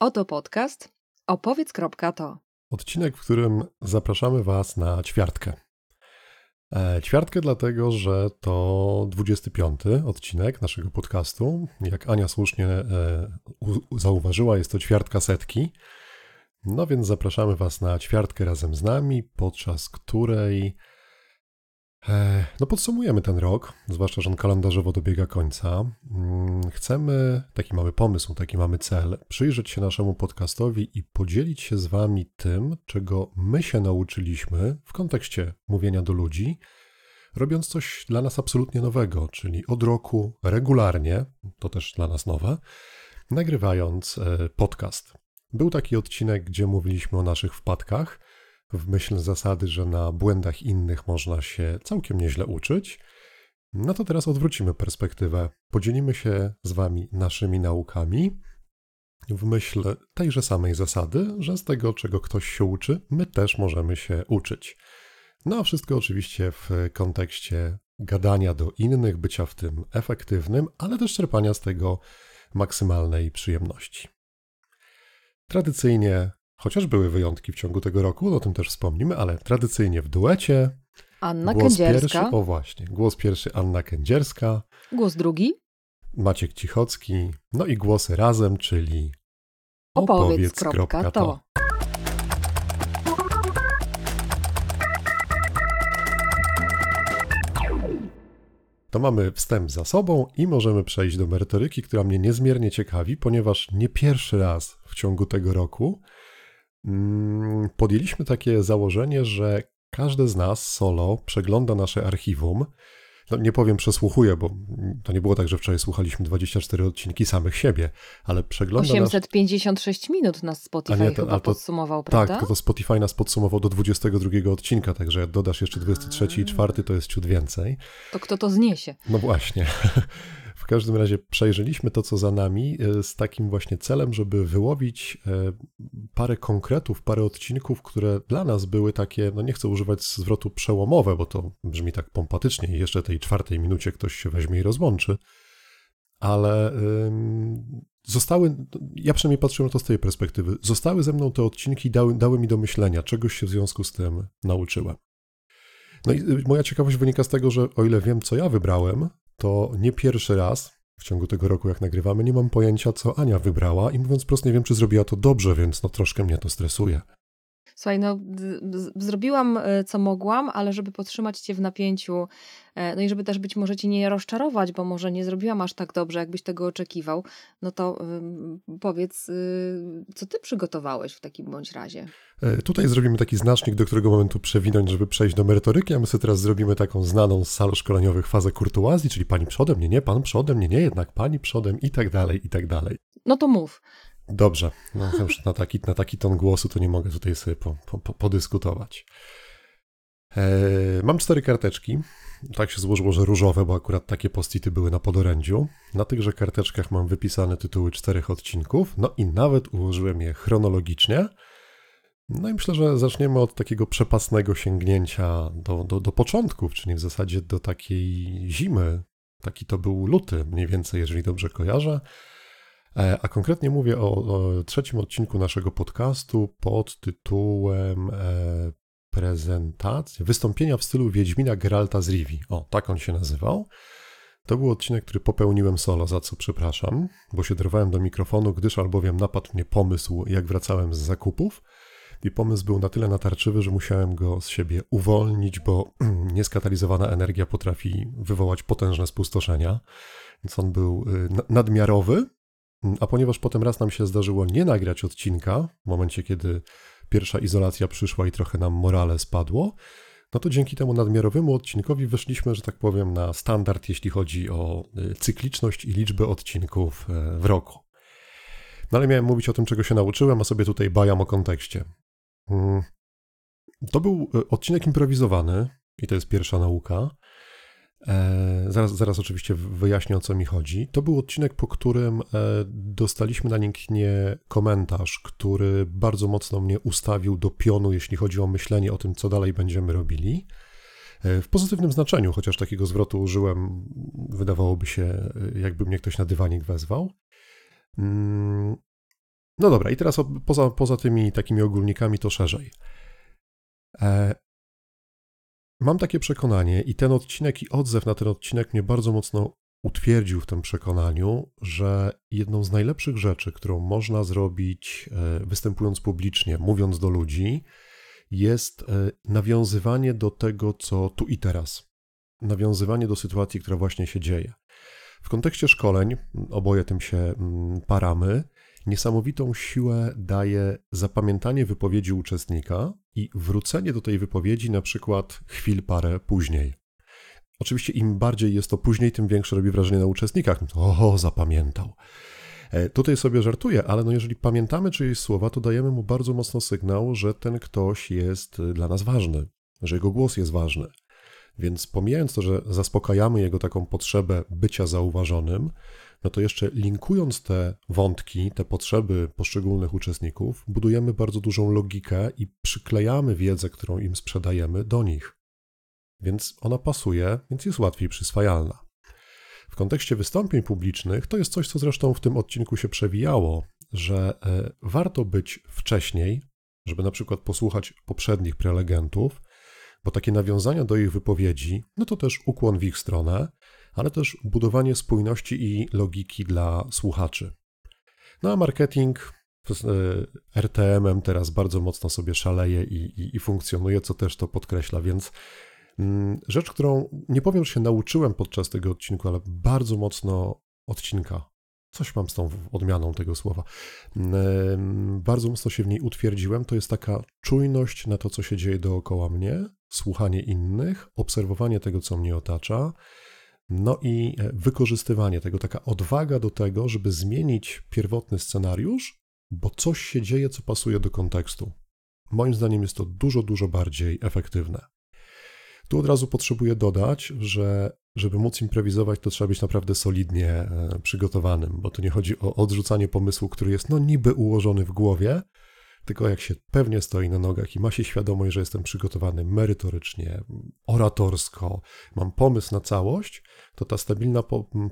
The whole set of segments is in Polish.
Oto podcast opowiedz.to. Odcinek, w którym zapraszamy Was na ćwiartkę. E, ćwiartkę dlatego, że to 25 odcinek naszego podcastu. Jak Ania słusznie e, zauważyła, jest to ćwiartka setki. No więc zapraszamy Was na ćwiartkę razem z nami, podczas której no podsumujemy ten rok, zwłaszcza, że on kalendarzowo dobiega końca. Mm, chcemy, taki mamy pomysł, taki mamy cel, przyjrzeć się naszemu podcastowi i podzielić się z Wami tym, czego my się nauczyliśmy w kontekście mówienia do ludzi, robiąc coś dla nas absolutnie nowego, czyli od roku regularnie, to też dla nas nowe, nagrywając e, podcast. Był taki odcinek, gdzie mówiliśmy o naszych wpadkach – w myśl zasady, że na błędach innych można się całkiem nieźle uczyć, no to teraz odwrócimy perspektywę. Podzielimy się z Wami naszymi naukami w myśl tejże samej zasady, że z tego, czego ktoś się uczy, my też możemy się uczyć. No a wszystko oczywiście w kontekście gadania do innych, bycia w tym efektywnym, ale też czerpania z tego maksymalnej przyjemności. Tradycyjnie Chociaż były wyjątki w ciągu tego roku, o tym też wspomnimy, ale tradycyjnie w duecie. Anna głos Kędzierska. Pierwszy, o właśnie, głos pierwszy Anna Kędzierska. Głos drugi. Maciek Cichocki. No i głosy razem, czyli opowiedz.to. Opowiedz. To mamy wstęp za sobą i możemy przejść do merytoryki, która mnie niezmiernie ciekawi, ponieważ nie pierwszy raz w ciągu tego roku podjęliśmy takie założenie, że każdy z nas solo przegląda nasze archiwum. No, nie powiem przesłuchuje, bo to nie było tak, że wczoraj słuchaliśmy 24 odcinki samych siebie, ale przegląda 856 nas... minut nas Spotify nie, to, chyba to, podsumował, prawda? Tak, to Spotify nas podsumował do 22 odcinka, także jak dodasz jeszcze 23 i 4, to jest ciut więcej. To kto to zniesie? No właśnie. W każdym razie przejrzeliśmy to, co za nami, e, z takim właśnie celem, żeby wyłowić e, parę konkretów, parę odcinków, które dla nas były takie, no nie chcę używać zwrotu przełomowe, bo to brzmi tak pompatycznie i jeszcze tej czwartej minucie ktoś się weźmie i rozłączy, ale zostały, ja przynajmniej patrzyłem na to z tej perspektywy, zostały ze mną te odcinki, dały, dały mi do myślenia, czegoś się w związku z tym nauczyłem. No i y, moja ciekawość wynika z tego, że o ile wiem, co ja wybrałem, to nie pierwszy raz w ciągu tego roku, jak nagrywamy, nie mam pojęcia, co Ania wybrała i mówiąc prosto, nie wiem, czy zrobiła to dobrze, więc no troszkę mnie to stresuje. Słuchaj, no zrobiłam e, co mogłam, ale żeby podtrzymać cię w napięciu, e, no i żeby też być może cię nie rozczarować, bo może nie zrobiłam aż tak dobrze, jakbyś tego oczekiwał, no to powiedz, y, co ty przygotowałeś w takim bądź razie? E, tutaj zrobimy taki znacznik, do którego momentu przewinąć, żeby przejść do merytoryki, a my sobie teraz zrobimy taką znaną z sal szkoleniowych fazę kurtuazji, czyli pani przodem, nie, nie, pan przodem, nie, nie, jednak pani przodem i tak dalej, i tak dalej. No to mów. Dobrze, no, już na, taki, na taki ton głosu to nie mogę tutaj sobie po, po, podyskutować. Eee, mam cztery karteczki. Tak się złożyło, że różowe, bo akurat takie postity były na podorędziu. Na tychże karteczkach mam wypisane tytuły czterech odcinków, no i nawet ułożyłem je chronologicznie. No i myślę, że zaczniemy od takiego przepasnego sięgnięcia do, do, do początków, czyli w zasadzie do takiej zimy. Taki to był luty, mniej więcej, jeżeli dobrze kojarzę. E, a konkretnie mówię o, o trzecim odcinku naszego podcastu pod tytułem e, prezentacja, wystąpienia w stylu Wiedźmina Geralta z Rivi. O, tak on się nazywał. To był odcinek, który popełniłem solo, za co przepraszam, bo się drwałem do mikrofonu, gdyż albowiem napadł mnie pomysł, jak wracałem z zakupów. I pomysł był na tyle natarczywy, że musiałem go z siebie uwolnić, bo nieskatalizowana energia potrafi wywołać potężne spustoszenia. Więc on był y, nadmiarowy, a ponieważ potem raz nam się zdarzyło nie nagrać odcinka, w momencie kiedy pierwsza izolacja przyszła i trochę nam morale spadło, no to dzięki temu nadmiarowemu odcinkowi weszliśmy, że tak powiem, na standard, jeśli chodzi o y, cykliczność i liczbę odcinków e, w roku. No ale miałem mówić o tym, czego się nauczyłem, a sobie tutaj bajam o kontekście. Mm. To był e, odcinek improwizowany i to jest pierwsza nauka. E, zaraz, zaraz oczywiście wyjaśnię o co mi chodzi. To był odcinek, po którym e, dostaliśmy na nie komentarz, który bardzo mocno mnie ustawił do pionu, jeśli chodzi o myślenie o tym, co dalej będziemy robili. W pozytywnym znaczeniu, chociaż takiego zwrotu użyłem, wydawałoby się, jakby mnie ktoś na dywanik wezwał. No dobra, i teraz poza, poza tymi takimi ogólnikami to szerzej. E, mam takie przekonanie i ten odcinek i odzew na ten odcinek mnie bardzo mocno utwierdził w tym przekonaniu, że jedną z najlepszych rzeczy, którą można zrobić e, występując publicznie, mówiąc do ludzi, jest e, nawiązywanie do tego, co tu i teraz. Nawiązywanie do sytuacji, która właśnie się dzieje. W kontekście szkoleń, oboje tym się paramy, niesamowitą siłę daje zapamiętanie wypowiedzi uczestnika i wrócenie do tej wypowiedzi na przykład chwil parę później. Oczywiście im bardziej jest to później, tym większe robi wrażenie na uczestnikach. O, zapamiętał. E, tutaj sobie żartuję, ale no jeżeli pamiętamy czyjeś słowa, to dajemy mu bardzo mocno sygnał, że ten ktoś jest dla nas ważny, że jego głos jest ważny. Więc pomijając to, że zaspokajamy jego taką potrzebę bycia zauważonym, no to jeszcze linkując te wątki, te potrzeby poszczególnych uczestników, budujemy bardzo dużą logikę i przyklejamy wiedzę, którą im sprzedajemy, do nich. Więc ona pasuje, więc jest łatwiej przyswajalna. W kontekście wystąpień publicznych to jest coś, co zresztą w tym odcinku się przewijało, że e, warto być wcześniej, żeby na przykład posłuchać poprzednich prelegentów, bo takie nawiązania do ich wypowiedzi, no to też ukłon w ich stronę, ale też budowanie spójności i logiki dla słuchaczy. No a marketing e, RTM-em teraz bardzo mocno sobie szaleje i, i, i funkcjonuje, co też to podkreśla, więc mm, rzecz, którą nie powiem, że się nauczyłem podczas tego odcinku, ale bardzo mocno odcinka. Coś mam z tą odmianą tego słowa. Mm, bardzo mocno się w niej utwierdziłem. To jest taka czujność na to, co się dzieje dookoła mnie, słuchanie innych, obserwowanie tego, co mnie otacza, no i e, wykorzystywanie tego, taka odwaga do tego, żeby zmienić pierwotny scenariusz, bo coś się dzieje, co pasuje do kontekstu. Moim zdaniem jest to dużo, dużo bardziej efektywne. Tu od razu potrzebuję dodać, że żeby móc improwizować, to trzeba być naprawdę solidnie e, przygotowanym, bo tu nie chodzi o odrzucanie pomysłu, który jest no niby ułożony w głowie, tylko jak się pewnie stoi na nogach i ma się świadomość, że jestem przygotowany merytorycznie, oratorsko, mam pomysł na całość, to ta stabilna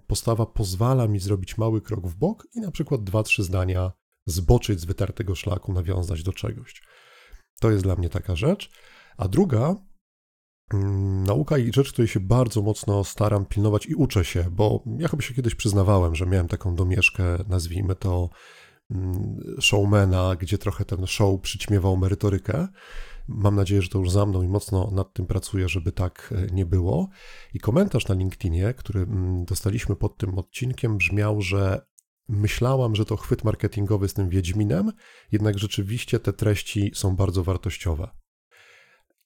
postawa pozwala mi zrobić mały krok w bok i na przykład dwa, trzy zdania zboczyć z wytartego szlaku, nawiązać do czegoś. To jest dla mnie taka rzecz. A druga, mm, nauka i rzecz, której się bardzo mocno staram pilnować i uczę się, bo ja chyba się kiedyś przyznawałem, że miałem taką domieszkę, nazwijmy to showmana, gdzie trochę ten show przyćmiewał merytorykę. Mam nadzieję, że to już za mną i mocno nad tym pracuję, żeby tak e, nie było. I komentarz na LinkedInie, który mm, dostaliśmy pod tym odcinkiem, brzmiał, że myślałam, że to chwyt marketingowy z tym Wiedźminem, jednak rzeczywiście te treści są bardzo wartościowe.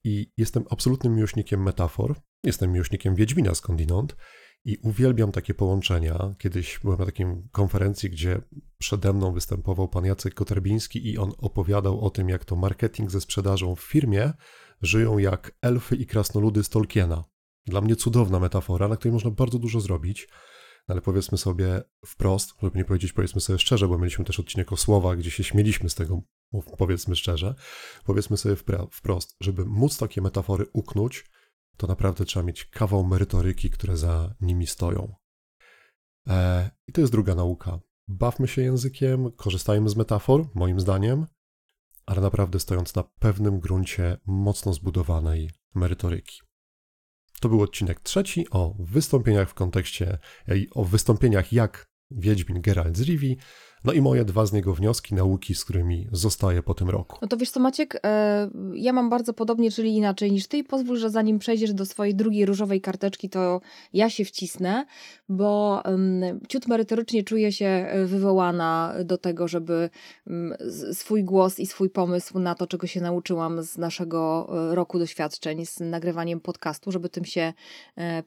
I jestem absolutnym miłośnikiem metafor, jestem miłośnikiem Wiedźmina skądinąd i uwielbiam takie połączenia. Kiedyś byłem na takiej konferencji, gdzie przede mną występował pan Jacek Koterbiński i on opowiadał o tym, jak to marketing ze sprzedażą w firmie żyją jak elfy i krasnoludy z Tolkiena. Dla mnie cudowna metafora, na której można bardzo dużo zrobić, no ale powiedzmy sobie wprost, żeby nie powiedzieć powiedzmy sobie szczerze, bo mieliśmy też odcinek o słowach, gdzie się śmieliśmy z tego, powiedzmy szczerze, powiedzmy sobie wprost, żeby móc takie metafory uknąć, to naprawdę trzeba mieć kawał merytoryki, które za nimi stoją. E, I to jest druga nauka. Bawmy się językiem, korzystajmy z metafor, moim zdaniem, ale naprawdę stojąc na pewnym gruncie mocno zbudowanej merytoryki. To był odcinek trzeci o wystąpieniach w kontekście, o wystąpieniach jak Wiedźmin Geralt z Rivi, no i moje dwa z niego wnioski, nauki, z którymi zostaję po tym roku. No to wiesz co Maciek, e, ja mam bardzo podobnie, czyli inaczej niż ty i pozwól, że zanim przejdziesz do swojej drugiej różowej karteczki, to ja się wcisnę, bo ciut merytorycznie czuję się e, wywołana do tego, żeby swój głos i swój pomysł na to, czego się nauczyłam z naszego e, roku doświadczeń z nagrywaniem podcastu, żeby tym się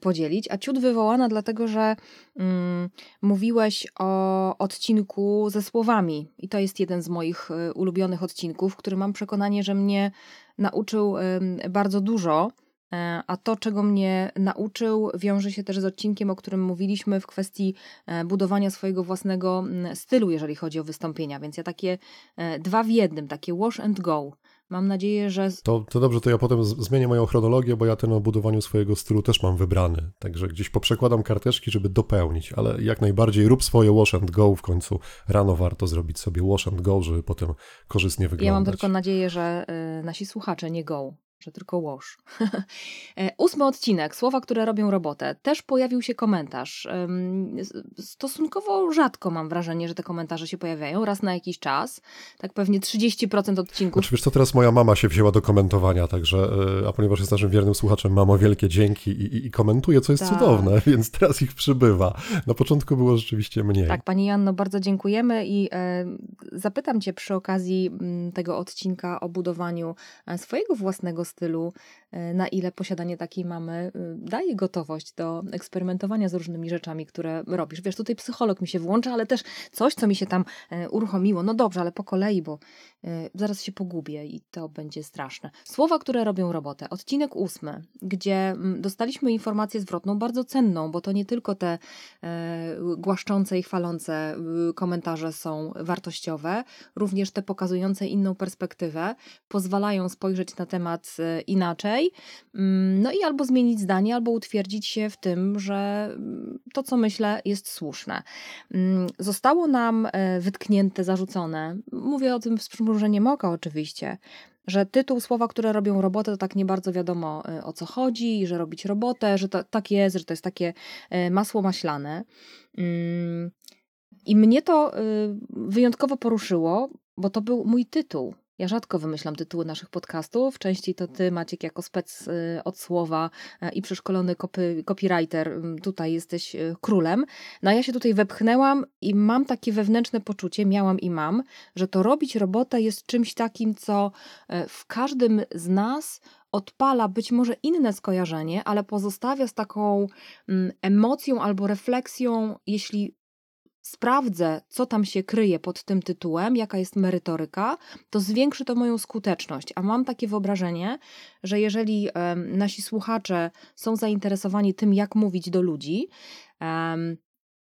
podzielić. A ciut wywołana dlatego, że mm, mówiłeś o odcinku ze słowami. I to jest jeden z moich y, ulubionych odcinków, który mam przekonanie, że mnie nauczył bardzo dużo. E, a to, czego mnie nauczył, wiąże się też z odcinkiem, o którym mówiliśmy w kwestii e, budowania swojego własnego stylu, jeżeli chodzi o wystąpienia. Więc ja takie e, dwa w jednym, takie wash and go Mam nadzieję, że. To, to dobrze, to ja potem zmienię moją chronologię, bo ja ten o budowaniu swojego stylu też mam wybrany. Także gdzieś poprzekładam karteczki, żeby dopełnić, ale jak najbardziej rób swoje wash and go w końcu. Rano warto zrobić sobie wash and go, żeby potem korzystnie wyglądać. Ja mam tylko nadzieję, że y, nasi słuchacze nie go że tylko łoż. E, ósmy odcinek, słowa, które robią robotę. Też pojawił się komentarz. Stosunkowo rzadko mam wrażenie, że te komentarze się pojawiają, raz na jakiś czas. Tak pewnie 30% odcinków. Oczywiście, znaczy, co teraz moja mama się wzięła do komentowania, także, e, a ponieważ jest naszym wiernym słuchaczem, mamo, wielkie dzięki i, i, i komentuje, co jest tak. cudowne, więc teraz ich przybywa. Na początku było rzeczywiście mniej. Tak, Pani Janno, bardzo dziękujemy i e, zapytam Cię przy okazji m, tego odcinka o budowaniu e, swojego własnego stylu, e, na ile posiadanie takiej mamy e, daje gotowość do eksperymentowania z różnymi rzeczami, które robisz. Wiesz, tutaj psycholog mi się włącza, ale też coś, co mi się tam e, uruchomiło. No dobrze, ale po kolei, bo zaraz się pogubię i to będzie straszne. Słowa, które robią robotę. Odcinek ósmy, gdzie mm, dostaliśmy informację zwrotną, bardzo cenną, bo to nie tylko te głaszczące i chwalące komentarze są wartościowe, również te pokazujące inną perspektywę, pozwalają spojrzeć na temat inaczej. Mm, no i albo zmienić zdanie, albo utwierdzić się w tym, że mm, to, co myślę, jest słuszne. Mm, zostało nam e, wytknięte, zarzucone, mówię o tym z przymrużeniem oka oczywiście, że tytuł słowa, które robią robotę, to tak nie bardzo wiadomo e, o co chodzi, że robić robotę, że to tak jest, że to jest takie e, masło maślane. I mnie to wyjątkowo poruszyło, bo to był mój tytuł. Ja rzadko wymyślam tytuły naszych podcastów. Częściej to ty, Maciek, jako spec y, od słowa y, i przeszkolony copy, copywriter, tutaj jesteś y, królem. No a ja się tutaj wepchnęłam i mam takie wewnętrzne poczucie, miałam i mam, że to robić robotę jest czymś takim, co w każdym z nas odpala być może inne skojarzenie, ale pozostawia z taką mm, emocją albo refleksją, jeśli sprawdzę, co tam się kryje pod tym tytułem, jaka jest merytoryka, to zwiększy to moją skuteczność. A mam takie wyobrażenie, że jeżeli nasi słuchacze są zainteresowani tym, jak mówić do ludzi,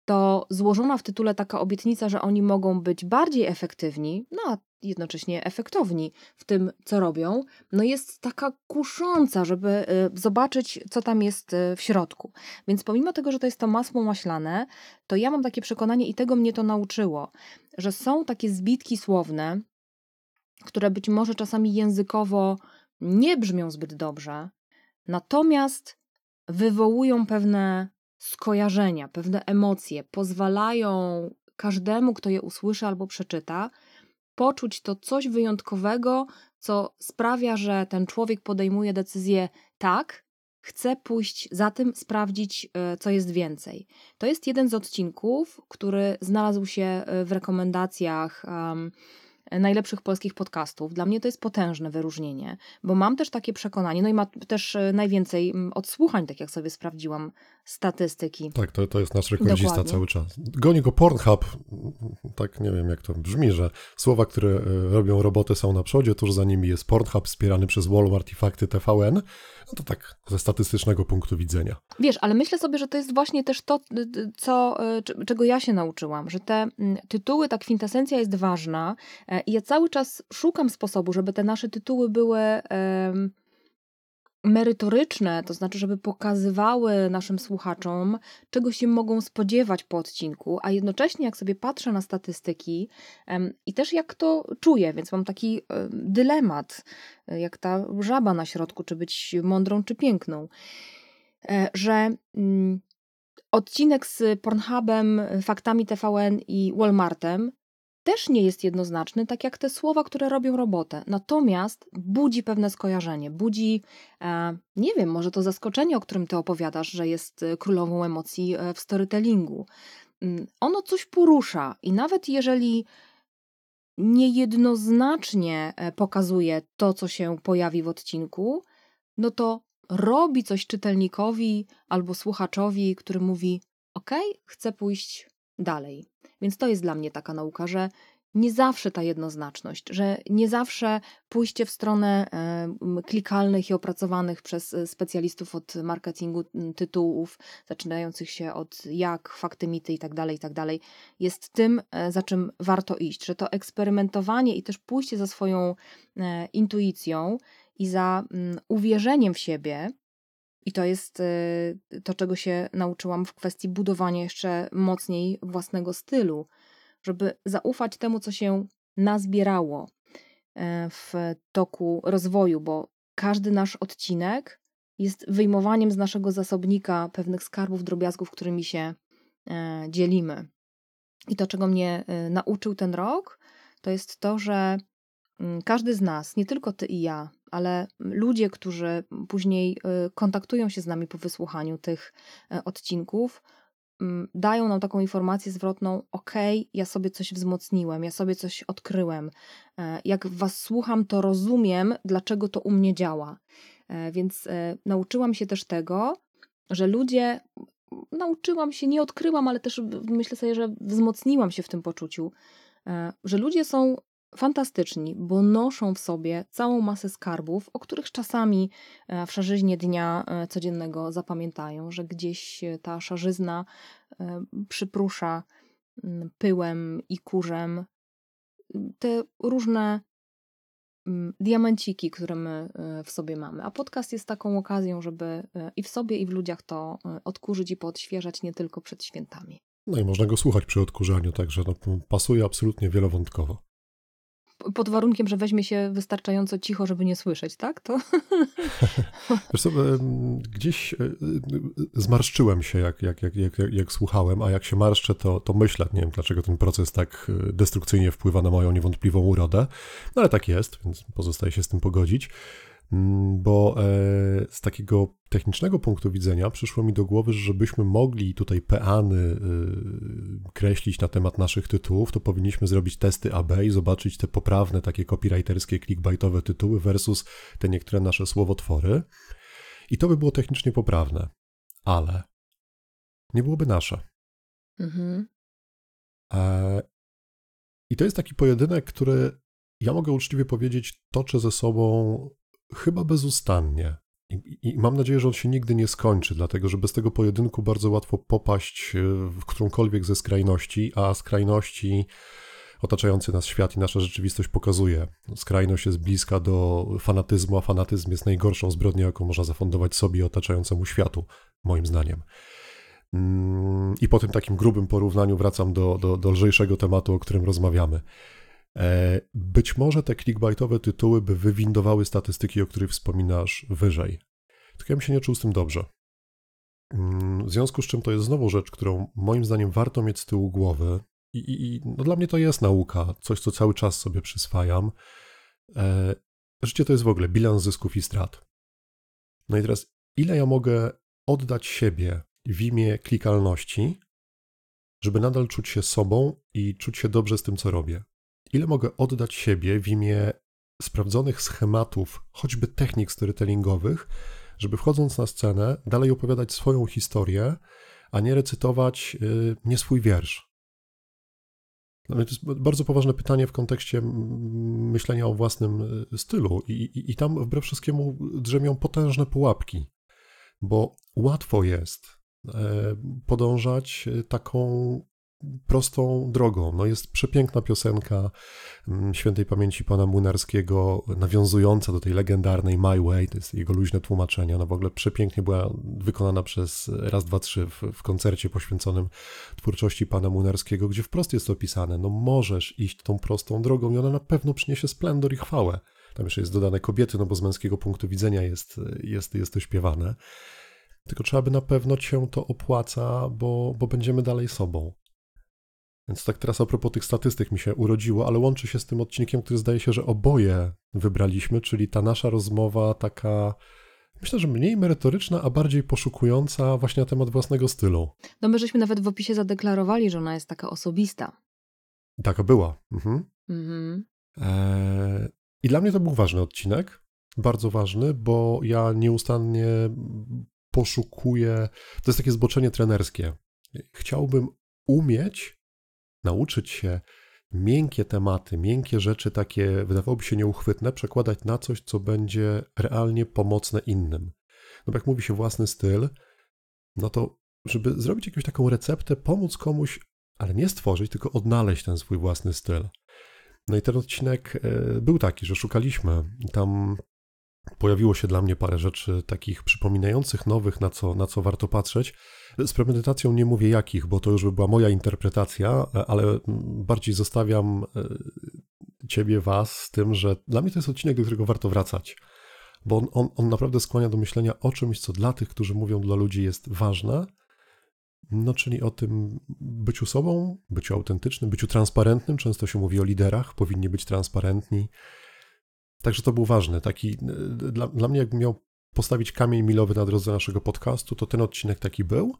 to złożona w tytule taka obietnica, że oni mogą być bardziej efektywni, no a jednocześnie efektowni w tym, co robią, no jest taka kusząca, żeby y, zobaczyć, co tam jest y, w środku. Więc pomimo tego, że to jest to masło maślane, to ja mam takie przekonanie i tego mnie to nauczyło, że są takie zbitki słowne, które być może czasami językowo nie brzmią zbyt dobrze, natomiast wywołują pewne skojarzenia, pewne emocje, pozwalają każdemu, kto je usłyszy albo przeczyta, poczuć to coś wyjątkowego, co sprawia, że ten człowiek podejmuje decyzję tak, chce pójść za tym, sprawdzić, e, co jest więcej. To jest jeden z odcinków, który znalazł się e, w rekomendacjach. Um, najlepszych polskich podcastów. Dla mnie to jest potężne wyróżnienie, bo mam też takie przekonanie, no i ma też e, najwięcej odsłuchań, tak jak sobie sprawdziłam statystyki. Tak, to, to jest nasz rekordzista Dokładnie. cały czas. Goni go Pornhub, tak nie wiem jak to brzmi, że słowa, które e, robią robotę są na przodzie, tuż za nimi jest Pornhub wspierany przez Walmart i fakty TVN. No to tak ze statystycznego punktu widzenia. Wiesz, ale myślę sobie, że to jest właśnie też to, co, e, czego ja się nauczyłam, że te tytuły, ta kwintesencja jest ważna i ja cały czas szukam sposobu, żeby te nasze tytuły były merytoryczne, to znaczy, żeby pokazywały naszym słuchaczom, czego się mogą spodziewać po odcinku, a jednocześnie, jak sobie patrzę na statystyki i też jak to czuję, więc mam taki dylemat, jak ta żaba na środku, czy być mądrą, czy piękną, e, że mm, odcinek z Pornhubem, faktami TVN i Walmartem też nie jest jednoznaczny, tak jak te słowa, które robią robotę. Natomiast budzi pewne skojarzenie, budzi, e, nie wiem, może to zaskoczenie, o którym ty opowiadasz, że jest e, królową emocji e, w storytellingu. Mm, ono coś porusza i nawet jeżeli niejednoznacznie e, pokazuje to, co się pojawi w odcinku, no to robi coś czytelnikowi albo słuchaczowi, który mówi: OK, chcę pójść dalej. Więc to jest dla mnie taka nauka, że nie zawsze ta jednoznaczność, że nie zawsze pójście w stronę klikalnych i opracowanych przez e, specjalistów od marketingu tytułów, zaczynających się od jak, fakty, mity i tak dalej, i tak jest tym, e, za czym warto iść, że to eksperymentowanie i też pójście za swoją e, intuicją i za uwierzeniem w siebie, i to jest to, czego się nauczyłam w kwestii budowania jeszcze mocniej własnego stylu, żeby zaufać temu, co się nazbierało e, w toku rozwoju, bo każdy nasz odcinek jest wyjmowaniem z naszego zasobnika pewnych skarbów, drobiazgów, którymi się e, dzielimy. I to, czego mnie e, nauczył ten rok, to jest to, że mm, każdy z nas, nie tylko ty i ja, ale ludzie, którzy później kontaktują się z nami po wysłuchaniu tych odcinków, Mm, dają nam taką informację zwrotną: OK, ja sobie coś wzmocniłem, ja sobie coś odkryłem. E, jak was słucham, to rozumiem, dlaczego to u mnie działa. E, więc e, nauczyłam się też tego, że ludzie, nauczyłam się, nie odkryłam, ale też myślę sobie, że wzmocniłam się w tym poczuciu, że ludzie są fantastyczni, bo noszą w sobie całą masę skarbów, o których czasami e, w szarzyźnie dnia e, codziennego zapamiętają, że gdzieś ta szarzyzna e, przyprusza mm, pyłem i kurzem te różne mm, diamenciki, które my w sobie mamy. A podcast jest taką okazją, żeby i w sobie, i w ludziach to odkurzyć i podświeżać nie tylko przed świętami. No i można go słuchać przy odkurzaniu, także no, pasuje absolutnie wielowątkowo pod warunkiem, że weźmie się wystarczająco cicho, żeby nie słyszeć, tak? To... Wiesz co, gdzieś e, e, zmarszczyłem się, jak, jak, jak, jak, jak słuchałem, a jak się marszczę, to, to myślę, nie wiem dlaczego ten proces tak e, destrukcyjnie wpływa na moją niewątpliwą urodę, no ale tak jest, więc pozostaje się z tym pogodzić. Mm, bo e, z takiego technicznego punktu widzenia przyszło mi do głowy, że żebyśmy mogli tutaj peany y, kreślić na temat naszych tytułów, to powinniśmy zrobić testy AB i zobaczyć te poprawne, takie copywriterskie, clickbaitowe tytuły versus te niektóre nasze słowotwory. I to by było technicznie poprawne, ale nie byłoby nasze. Mhm. E, I to jest taki pojedynek, który ja mogę uczciwie powiedzieć, toczę ze sobą chyba bezustannie. I, I, mam nadzieję, że on się nigdy nie skończy, dlatego że bez tego pojedynku bardzo łatwo popaść e, w którąkolwiek ze skrajności, a skrajności otaczający nas świat i nasza rzeczywistość pokazuje. Skrajność jest bliska do fanatyzmu, a fanatyzm jest najgorszą zbrodnią, jaką można zafundować sobie otaczającemu światu, moim zdaniem. Mm, I po tym takim grubym porównaniu wracam do, do, do lżejszego tematu, o którym rozmawiamy. E, być może te clickbaitowe tytuły by wywindowały statystyki, o których wspominasz wyżej. Tylko ja bym się nie czuł z tym dobrze. Mm, w związku z czym to jest znowu rzecz, którą moim zdaniem warto mieć z tyłu głowy. I, i, no dla mnie to jest nauka, coś, co cały czas sobie przyswajam. E, życie to jest w ogóle bilans zysków i strat. No i teraz, ile ja mogę oddać siebie w imię klikalności, żeby nadal czuć się sobą i czuć się dobrze z tym, co robię? Ile mogę oddać siebie w imię sprawdzonych schematów, choćby technik storytellingowych, żeby wchodząc na scenę dalej opowiadać swoją historię, a nie recytować y, nie swój wiersz. To jest bardzo poważne pytanie w kontekście myślenia o własnym y, stylu, i, i, i tam wbrew wszystkiemu drzemią potężne pułapki, bo łatwo jest e, podążać y, taką prostą drogą. No jest przepiękna piosenka mm, świętej pamięci pana Młynarskiego, nawiązująca do tej legendarnej My Way, to jest jego luźne tłumaczenie. Ona w ogóle przepięknie była wykonana przez raz, dwa, trzy w, w koncercie poświęconym twórczości pana Młynarskiego, gdzie wprost jest opisane, no możesz iść tą prostą drogą i ona na pewno przyniesie splendor i chwałę. Tam jeszcze jest dodane kobiety, no bo z męskiego punktu widzenia jest, jest, jest to śpiewane. Tylko trzeba by na pewno cię to opłaca, bo, bo będziemy dalej sobą. Więc tak teraz a propos tych statystyk mi się urodziło, ale łączy się z tym odcinkiem, który zdaje się, że oboje wybraliśmy, czyli ta nasza rozmowa taka, myślę, że mniej merytoryczna, a bardziej poszukująca właśnie na temat własnego stylu. No my żeśmy nawet w opisie zadeklarowali, że ona jest taka osobista. Taka była. Mhm. Mhm. Eee, I dla mnie to był ważny odcinek, bardzo ważny, bo ja nieustannie poszukuję, to jest takie zboczenie trenerskie. Chciałbym umieć nauczyć się miękkie tematy, miękkie rzeczy, takie wydawałoby się nieuchwytne, przekładać na coś, co będzie realnie pomocne innym. No jak mówi się własny styl, no to żeby zrobić jakąś taką receptę, pomóc komuś, ale nie stworzyć, tylko odnaleźć ten swój własny styl. No i ten odcinek e, był taki, że szukaliśmy. Tam pojawiło się dla mnie parę rzeczy takich przypominających nowych, na co, na co warto patrzeć. Z premedytacją nie mówię jakich, bo to już by była moja interpretacja, ale bardziej zostawiam e, ciebie, was z tym, że dla mnie to jest odcinek, do którego warto wracać. Bo on, on, on naprawdę skłania do myślenia o czymś, co dla tych, którzy mówią dla ludzi jest ważne, no, czyli o tym byciu sobą, byciu autentycznym, byciu transparentnym. Często się mówi o liderach, powinni być transparentni. Także to był ważny. Taki, y, dla, dla mnie, jakbym miał postawić kamień milowy na drodze naszego podcastu, to ten odcinek taki był.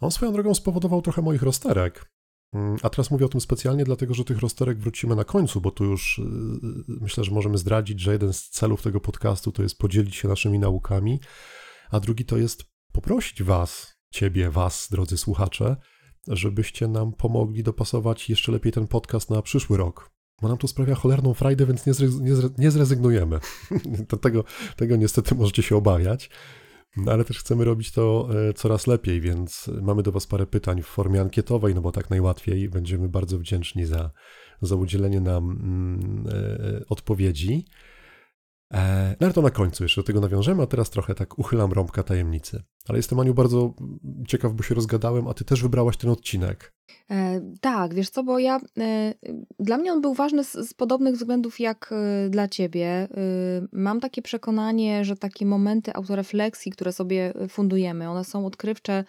On swoją drogą spowodował trochę moich rozterek. Mm, a teraz mówię o tym specjalnie, dlatego że tych rozterek wrócimy na końcu, bo tu już y, y, myślę, że możemy zdradzić, że jeden z celów tego podcastu to jest podzielić się naszymi naukami, a drugi to jest poprosić Was, Ciebie, Was, drodzy słuchacze, żebyście nam pomogli dopasować jeszcze lepiej ten podcast na przyszły rok. Bo nam to sprawia cholerną frajdę, więc nie, nie zrezygnujemy. tego, tego niestety możecie się obawiać. No, ale też chcemy robić to e, coraz lepiej, więc mamy do Was parę pytań w formie ankietowej, no bo tak najłatwiej. Będziemy bardzo wdzięczni za, za udzielenie nam mm, e, odpowiedzi. E, no ale to na końcu jeszcze do tego nawiążemy, a teraz trochę tak uchylam rąbka tajemnicy. Ale jestem, Aniu, bardzo ciekaw, bo się rozgadałem, a ty też wybrałaś ten odcinek. E, tak, wiesz co, bo ja, e, dla mnie on był ważny z, z podobnych względów jak e, dla ciebie. E, mam takie przekonanie, że takie momenty autorefleksji, które sobie fundujemy, one są odkrywcze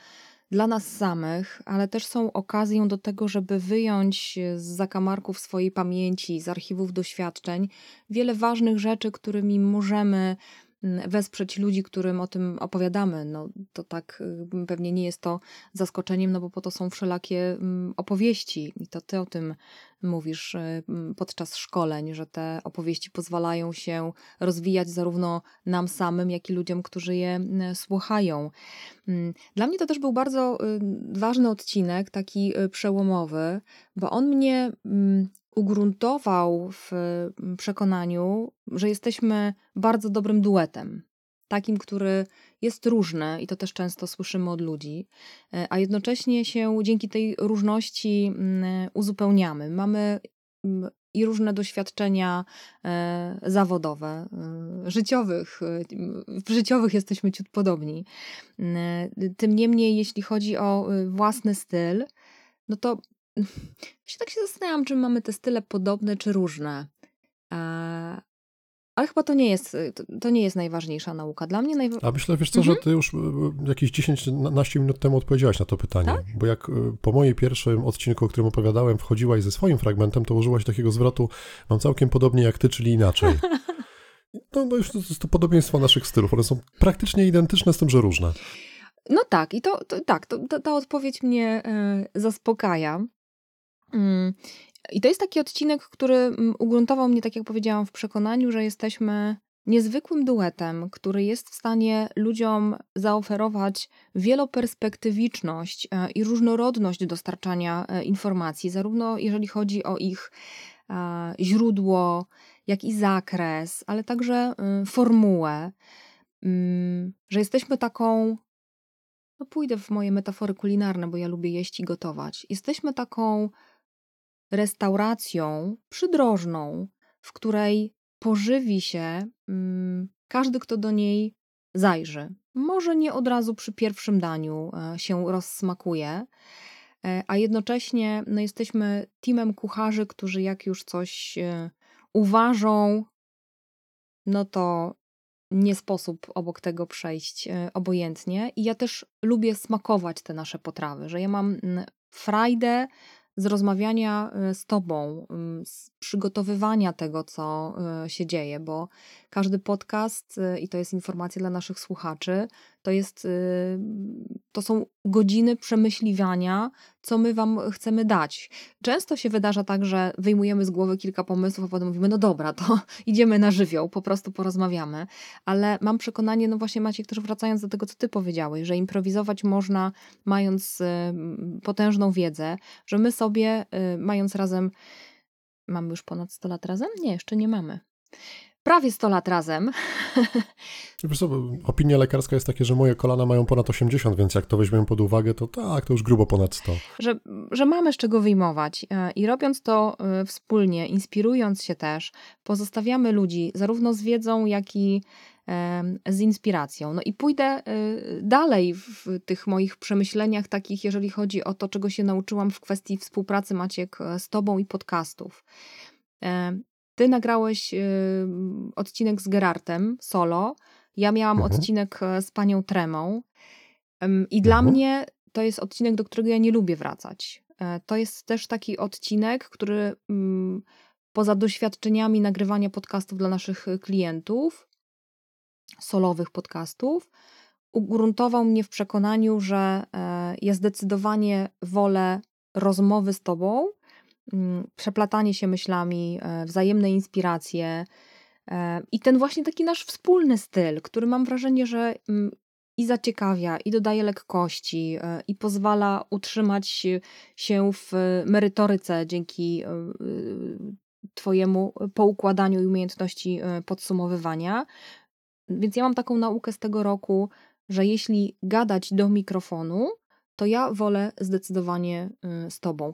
dla nas samych, ale też są okazją do tego, żeby wyjąć z zakamarków swojej pamięci, z archiwów doświadczeń wiele ważnych rzeczy, którymi możemy wesprzeć ludzi, którym o tym opowiadamy. No, to tak y, pewnie nie jest to zaskoczeniem, no bo po to są wszelakie mm, opowieści i to ty o tym mówisz y, podczas szkoleń, że te opowieści pozwalają się rozwijać zarówno nam samym, jak i ludziom, którzy je słuchają. Mm, dla mnie to też był bardzo y, ważny odcinek, taki przełomowy, bo on mnie ugruntował w przekonaniu, że jesteśmy bardzo dobrym duetem. Takim, który jest różny i to też często słyszymy od ludzi, e, a jednocześnie się dzięki tej różności mm, uzupełniamy. Mamy mm, i różne doświadczenia e, zawodowe, e, życiowych. W życiowych jesteśmy ciut podobni. Mm, tym niemniej, jeśli chodzi o własny styl, no to się tak się zastanawiam, czy mamy te style podobne czy różne. Ale chyba to nie jest, y, to nie jest najważniejsza nauka. Dla mnie najważniejsza... A myślę, wiesz co, mhm. że ty już y, y, jakieś 10-15 minut temu odpowiedziałaś na to pytanie. Tak? Bo jak po mojej pierwszym odcinku, o którym opowiadałem, wchodziłaś ze swoim fragmentem, to użyłaś takiego zwrotu, mam całkiem podobnie jak ty, czyli inaczej. No, no już to to podobieństwo naszych stylów. One są praktycznie identyczne, z tym, że różne. No tak, i to, to tak, to, to, ta odpowiedź mnie y, zaspokaja. Mm, i to jest taki odcinek, który mm, ugruntował mnie, tak jak powiedziałam, w przekonaniu, że jesteśmy niezwykłym duetem, który jest w stanie ludziom zaoferować wieloperspektywiczność e, i różnorodność dostarczania e, informacji, zarówno jeżeli chodzi o ich e, źródło, jak i zakres, ale także formułę, mm, że jesteśmy taką no pójdę w moje metafory kulinarne, bo ja lubię jeść i gotować. Jesteśmy taką restauracją przydrożną, w której pożywi się mm, każdy, kto do niej zajrzy. Może nie od razu przy pierwszym daniu e, się rozsmakuje, e, a jednocześnie no, jesteśmy teamem kucharzy, którzy jak już coś e, uważą, no to nie sposób obok tego przejść obojętnie. I ja też lubię smakować te nasze potrawy, że ja mam frajdę z rozmawiania y, z Tobą, z przygotowywania tego, co y, się dzieje, bo każdy podcast, y, i to jest informacja dla naszych słuchaczy, to, jest, to są godziny przemyśliwania, co my Wam chcemy dać. Często się wydarza tak, że wyjmujemy z głowy kilka pomysłów, a potem mówimy, no dobra, to idziemy na żywioł, po prostu porozmawiamy. Ale mam przekonanie, no właśnie Maciek, też wracając do tego, co Ty powiedziałeś, że improwizować można mając potężną wiedzę, że my sobie, mając razem mamy już ponad 100 lat razem? Nie, jeszcze nie mamy. Prawie 100 lat razem. Wiesz co, opinia lekarska jest takie, że moje kolana mają ponad 80, więc jak to weźmiemy pod uwagę, to tak, to już grubo ponad 100. Że, że mamy z czego wyjmować. E, I robiąc to e, wspólnie, inspirując się też, pozostawiamy ludzi zarówno z wiedzą, jak i z inspiracją. No i pójdę e, dalej w tych moich przemyśleniach takich, jeżeli chodzi o to, czego się nauczyłam w kwestii współpracy Maciek z Tobą i podcastów. Ty nagrałeś odcinek z Gerartem solo, ja miałam mhm. odcinek z panią Tremą i dla mhm. mnie to jest odcinek, do którego ja nie lubię wracać. E, to jest też taki odcinek, który poza doświadczeniami nagrywania podcastów dla naszych klientów, solowych podcastów, ugruntował mnie w przekonaniu, że e, ja zdecydowanie wolę rozmowy z tobą, mm, przeplatanie się myślami, e, wzajemne inspiracje i ten właśnie taki nasz wspólny styl, który mam wrażenie, że mm, i zaciekawia, i dodaje lekkości, e, i pozwala utrzymać się w merytoryce dzięki Twojemu poukładaniu i umiejętności podsumowywania. Więc ja mam taką naukę z tego roku, że jeśli gadać do mikrofonu, to ja wolę zdecydowanie y, z tobą.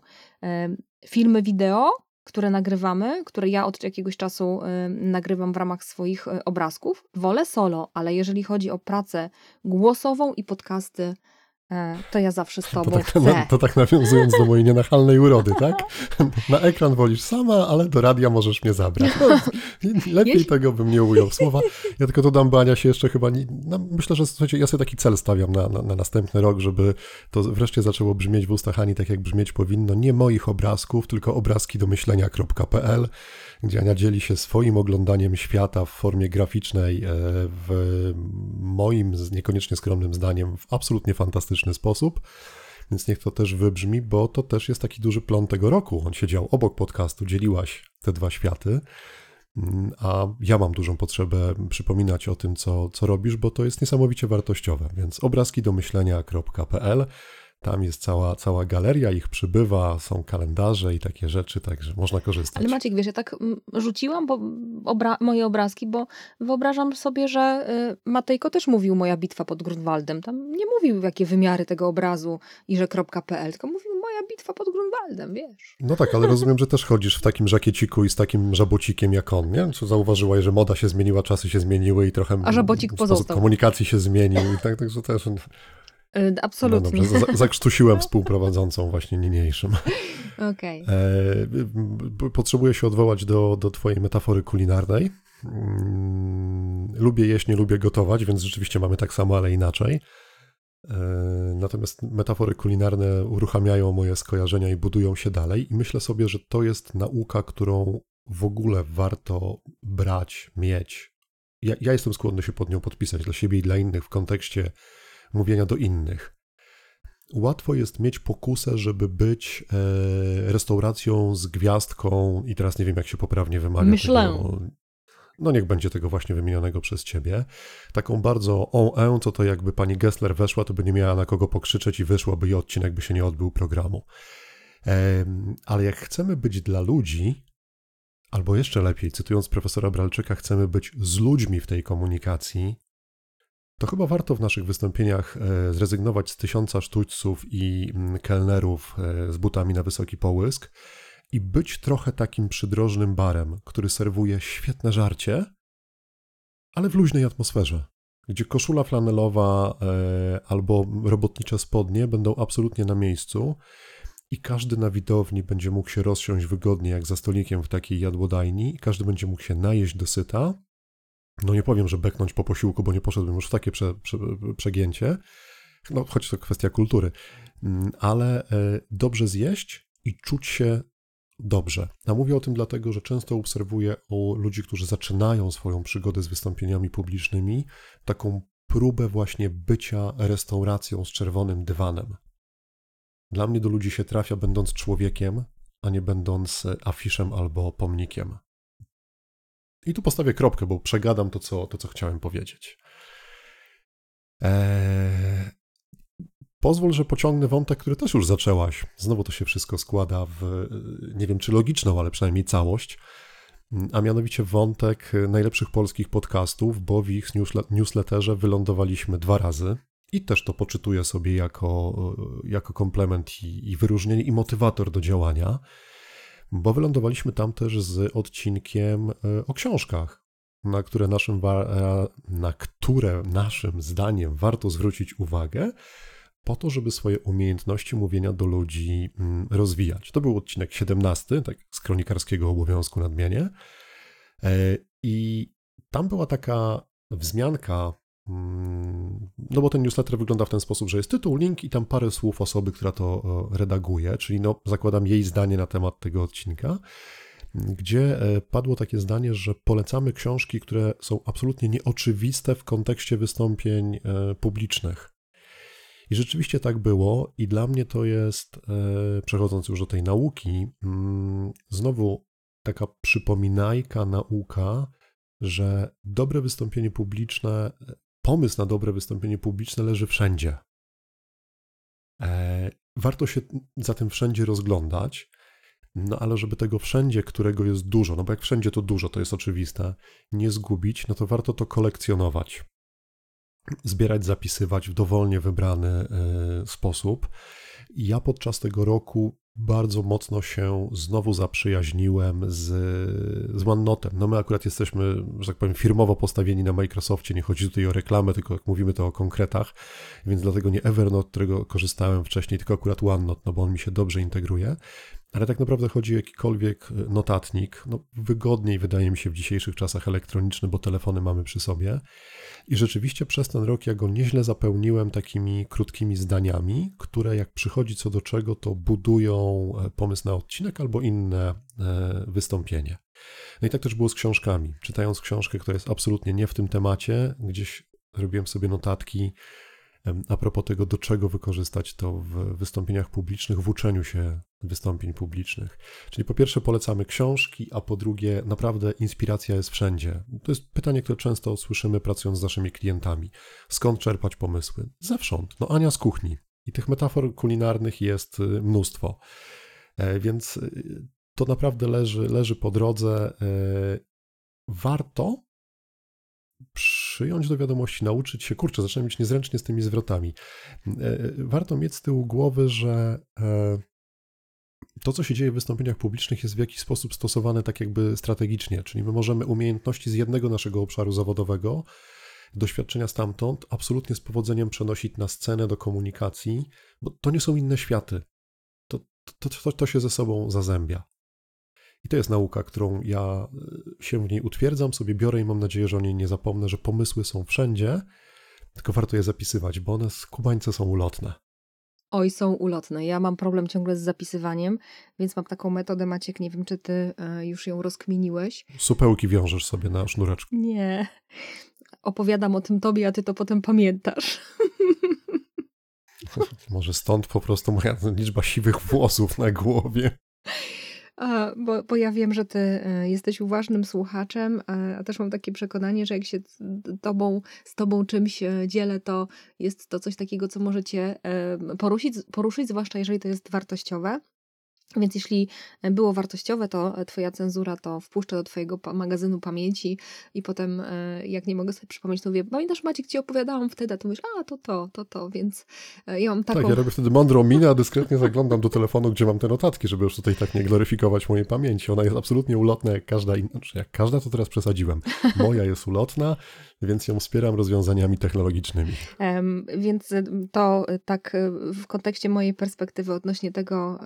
Filmy wideo, które nagrywamy, które ja od jakiegoś czasu y, nagrywam w ramach swoich y, obrazków, wolę solo, ale jeżeli chodzi o pracę głosową i podcasty, to ja zawsze z tobą to tak, chcę. To tak nawiązując do mojej nienachalnej urody, tak? Na ekran wolisz sama, ale do radia możesz mnie zabrać. No, lepiej Jeśli... tego bym nie ujął słowa. Ja tylko dodam, bo Ania się jeszcze chyba nie... No, myślę, że słuchajcie, ja sobie taki cel stawiam na, na, na, następny rok, żeby to wreszcie zaczęło brzmieć w ustach Ani tak, jak brzmieć powinno. Nie moich obrazków, tylko obrazki do myślenia.pl gdzie Ania dzieli się swoim oglądaniem świata w formie graficznej, e, w moim niekoniecznie skromnym zdaniem, w absolutnie fantastyczny sposób. Więc niech to też wybrzmi, bo to też jest taki duży plon tego roku. On siedział obok podcastu, dzieliłaś te dwa światy, mm, a ja mam dużą potrzebę przypominać o tym, co, co robisz, bo to jest niesamowicie wartościowe. Więc obrazki do myślenia.pl tam jest cała, cała galeria, ich przybywa, są kalendarze i takie rzeczy, także można korzystać. Ale Maciek, wiesz, ja tak mm, rzuciłam bo obra moje obrazki, bo wyobrażam sobie, że y, Matejko też mówił moja bitwa pod Grunwaldem. Tam nie mówił jakie wymiary tego obrazu i że .pl, tylko mówił moja bitwa pod Grunwaldem, wiesz. No tak, ale rozumiem, że też chodzisz w takim żakieciku i z takim żabocikiem jak on, nie? Co zauważyłaś, że moda się zmieniła, czasy się zmieniły i trochę A żabocik pozostał. komunikacji się zmienił i tak, także też Y, absolutnie. No dobrze, zakrztusiłem współprowadzącą właśnie niniejszym. Okej. Okay. Potrzebuję się odwołać do, do twojej metafory kulinarnej. Mm, lubię jeść, nie lubię gotować, więc rzeczywiście mamy tak samo, ale inaczej. E, natomiast metafory kulinarne uruchamiają moje skojarzenia i budują się dalej, i myślę sobie, że to jest nauka, którą w ogóle warto brać, mieć. Ja, ja jestem skłonny się pod nią podpisać dla siebie i dla innych w kontekście mówienia do innych. Łatwo jest mieć pokusę, żeby być e, restauracją z gwiazdką, i teraz nie wiem, jak się poprawnie wymawia. Myślę. Tego, no niech będzie tego właśnie wymienionego przez ciebie. Taką bardzo on co to jakby pani Gessler weszła, to by nie miała na kogo pokrzyczeć i wyszłaby i odcinek by się nie odbył programu. Ale jak chcemy być dla ludzi, albo jeszcze lepiej, cytując profesora Bralczyka, chcemy być z ludźmi w tej komunikacji, to chyba warto w naszych wystąpieniach e, zrezygnować z tysiąca sztućców i mm, kelnerów e, z butami na wysoki połysk i być trochę takim przydrożnym barem, który serwuje świetne żarcie, ale w luźnej atmosferze, gdzie koszula flanelowa e, albo robotnicze spodnie będą absolutnie na miejscu i każdy na widowni będzie mógł się rozsiąść wygodnie jak za stolikiem w takiej jadłodajni i każdy będzie mógł się najeść dosyta no nie powiem, że beknąć po posiłku, bo nie poszedłbym już w takie prze, prze, przegięcie, no choć to kwestia kultury, mm, ale e, dobrze zjeść i czuć się dobrze. A mówię o tym dlatego, że często obserwuję u ludzi, którzy zaczynają swoją przygodę z wystąpieniami publicznymi, taką próbę właśnie bycia restauracją z czerwonym dywanem. Dla mnie do ludzi się trafia będąc człowiekiem, a nie będąc afiszem albo pomnikiem. I tu postawię kropkę, bo przegadam to, co, to, co chciałem powiedzieć. Eee, Pozwól, że pociągnę wątek, który też już zaczęłaś. Znowu to się wszystko składa w, nie wiem czy logiczną, ale przynajmniej całość, a mianowicie wątek najlepszych polskich podcastów, bo w ich newsletterze wylądowaliśmy dwa razy. I też to poczytuję sobie jako, jako komplement i, i wyróżnienie i motywator do działania, bo wylądowaliśmy tam też z odcinkiem e, o książkach, na które naszym, e, na które naszym zdaniem warto zwrócić uwagę, po to, żeby swoje umiejętności mówienia do ludzi mm, rozwijać. To był odcinek 17, tak z kronikarskiego obowiązku nadmianie. E, I tam była taka wzmianka, no bo ten newsletter wygląda w ten sposób, że jest tytuł, link i tam parę słów osoby, która to redaguje, czyli no, zakładam jej zdanie na temat tego odcinka, gdzie e, padło takie zdanie, że polecamy książki, które są absolutnie nieoczywiste w kontekście wystąpień e, publicznych. I rzeczywiście tak było, i dla mnie to jest, e, przechodząc już do tej nauki, mm, znowu taka przypominajka, nauka, że dobre wystąpienie publiczne, pomysł na dobre wystąpienie publiczne leży wszędzie. E, warto się za tym wszędzie rozglądać, no ale żeby tego wszędzie, którego jest dużo, no bo jak wszędzie to dużo, to jest oczywiste, nie zgubić, no to warto to kolekcjonować zbierać, zapisywać w dowolnie wybrany e, sposób. Ja podczas tego roku bardzo mocno się znowu zaprzyjaźniłem z, z OneNote'em. No my akurat jesteśmy, że tak powiem, firmowo postawieni na Microsoftie. Nie chodzi tutaj o reklamę, tylko jak mówimy to o konkretach, więc dlatego nie Evernote, którego korzystałem wcześniej, tylko akurat OneNote, no bo on mi się dobrze integruje. Ale tak naprawdę chodzi o jakikolwiek notatnik. No, wygodniej wydaje mi się w dzisiejszych czasach elektroniczny, bo telefony mamy przy sobie. I rzeczywiście przez ten rok ja go nieźle zapełniłem takimi krótkimi zdaniami, które jak przychodzi co do czego, to budują e, pomysł na odcinek albo inne e, wystąpienie. No i tak też było z książkami. Czytając książkę, która jest absolutnie nie w tym temacie, gdzieś robiłem sobie notatki a propos tego, do czego wykorzystać to w wystąpieniach publicznych, w uczeniu się wystąpień publicznych. Czyli po pierwsze polecamy książki, a po drugie naprawdę inspiracja jest wszędzie. To jest pytanie, które często słyszymy pracując z naszymi klientami. Skąd czerpać pomysły? Zewsząd. No Ania z kuchni. I tych metafor kulinarnych jest y, mnóstwo. E, więc y, to naprawdę leży, leży po drodze. E, warto przyjąć do wiadomości, nauczyć się, kurczę, zacząłem mieć niezręcznie z tymi zwrotami. E, warto mieć z tyłu głowy, że e, to, co się dzieje w wystąpieniach publicznych, jest w jakiś sposób stosowane tak jakby strategicznie, czyli my możemy umiejętności z jednego naszego obszaru zawodowego, doświadczenia stamtąd, absolutnie z powodzeniem przenosić na scenę do komunikacji, bo to nie są inne światy. To, to, to, to się ze sobą zazębia. I to jest nauka, którą ja e, się w niej utwierdzam, sobie biorę i mam nadzieję, że o niej nie zapomnę, że pomysły są wszędzie, tylko warto je zapisywać, bo one skubańce są ulotne. Oj, są ulotne. Ja mam problem ciągle z zapisywaniem, więc mam taką metodę, Maciek, nie wiem, czy ty e, już ją rozkminiłeś. Supełki wiążesz sobie na sznureczku. Nie. Opowiadam o tym tobie, a ty to potem pamiętasz. Może stąd po prostu moja liczba siwych włosów na głowie. Bo, bo ja wiem, że ty e, jesteś uważnym słuchaczem, a też mam takie przekonanie, że jak się tobą, z tobą czymś e, dzielę, to jest to coś takiego, co możecie poruszyć, poruszyć, zwłaszcza jeżeli to jest wartościowe. Więc jeśli było wartościowe, to twoja cenzura to wpuszcza do twojego magazynu pamięci i potem e, jak nie mogę sobie przypomnieć, to mówię, pamiętasz Maciek, ci opowiadałam wtedy, a to mówisz, a to to, to to, więc e, ja mam taką... Tak, ja robię wtedy mądrą minę, a dyskretnie zaglądam do telefonu, gdzie mam te notatki, żeby już tutaj tak nie gloryfikować mojej pamięci. Ona jest absolutnie ulotna jak każda inna, znaczy jak każda to teraz przesadziłem. Moja jest ulotna, więc ją wspieram rozwiązaniami technologicznymi. Więc to tak w kontekście mojej perspektywy odnośnie tego,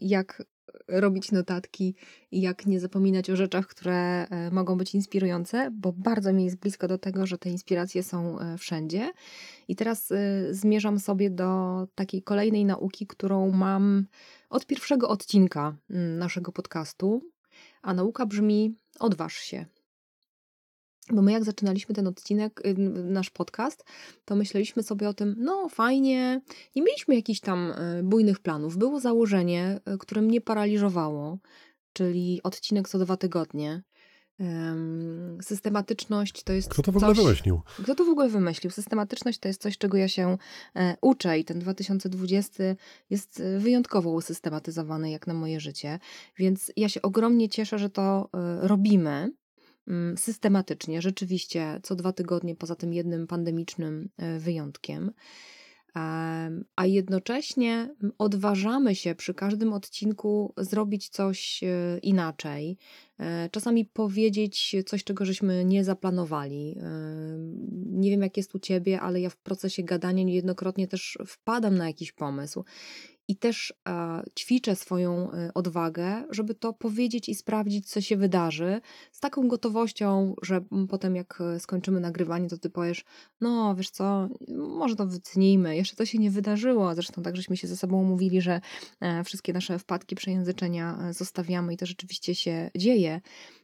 jak robić notatki i jak nie zapominać o rzeczach, które e, mogą być inspirujące, bo bardzo mi jest blisko do tego, że te inspiracje są e, wszędzie. I teraz e, zmierzam sobie do takiej kolejnej nauki, którą mam od pierwszego odcinka mm, naszego podcastu. A nauka brzmi: odważ się. Bo my jak zaczynaliśmy ten odcinek, y, nasz podcast, to myśleliśmy sobie o tym, no fajnie, nie mieliśmy jakichś tam y, bujnych planów. Było założenie, y, które mnie paraliżowało, czyli odcinek co dwa tygodnie. Systematyczność to jest Kto to w ogóle coś... wymyślił? Kto to w ogóle wymyślił? Systematyczność to jest coś, czego ja się e, uczę i ten 2020 jest e, wyjątkowo usystematyzowany jak na moje życie, więc ja się ogromnie cieszę, że to e, robimy systematycznie, rzeczywiście co dwa tygodnie, poza tym jednym pandemicznym wyjątkiem a jednocześnie odważamy się przy każdym odcinku zrobić coś e, inaczej. E, czasami powiedzieć coś, czego żeśmy nie zaplanowali. Nie wiem, jak jest u ciebie, ale ja w procesie gadania niejednokrotnie też wpadam na jakiś pomysł i też e, ćwiczę swoją e, odwagę, żeby to powiedzieć i sprawdzić, co się wydarzy, z taką gotowością, że potem jak e, skończymy nagrywanie, to ty powiesz, no wiesz co, może to wytnijmy, jeszcze to się nie wydarzyło, zresztą tak żeśmy się ze sobą umówili, że wszystkie nasze wpadki przejęzyczenia zostawiamy i to rzeczywiście się dzieje,